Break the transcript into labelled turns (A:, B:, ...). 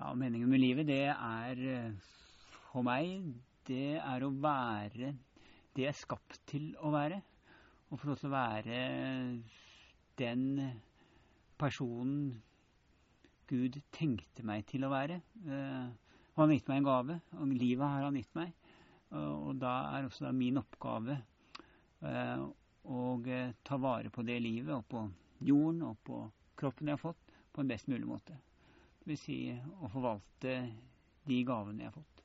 A: Ja, meningen med livet, det er eh, for meg Det er å være det jeg er skapt til å være. Og få lov til å være den personen Gud tenkte meg til å være. Uh, han har gitt meg en gave, og livet har han gitt meg. Uh, og da er også da min oppgave å ta vare på det livet, og på jorden, og på kroppen jeg har fått, på en best mulig måte. Vil si å forvalte de gavene jeg har fått.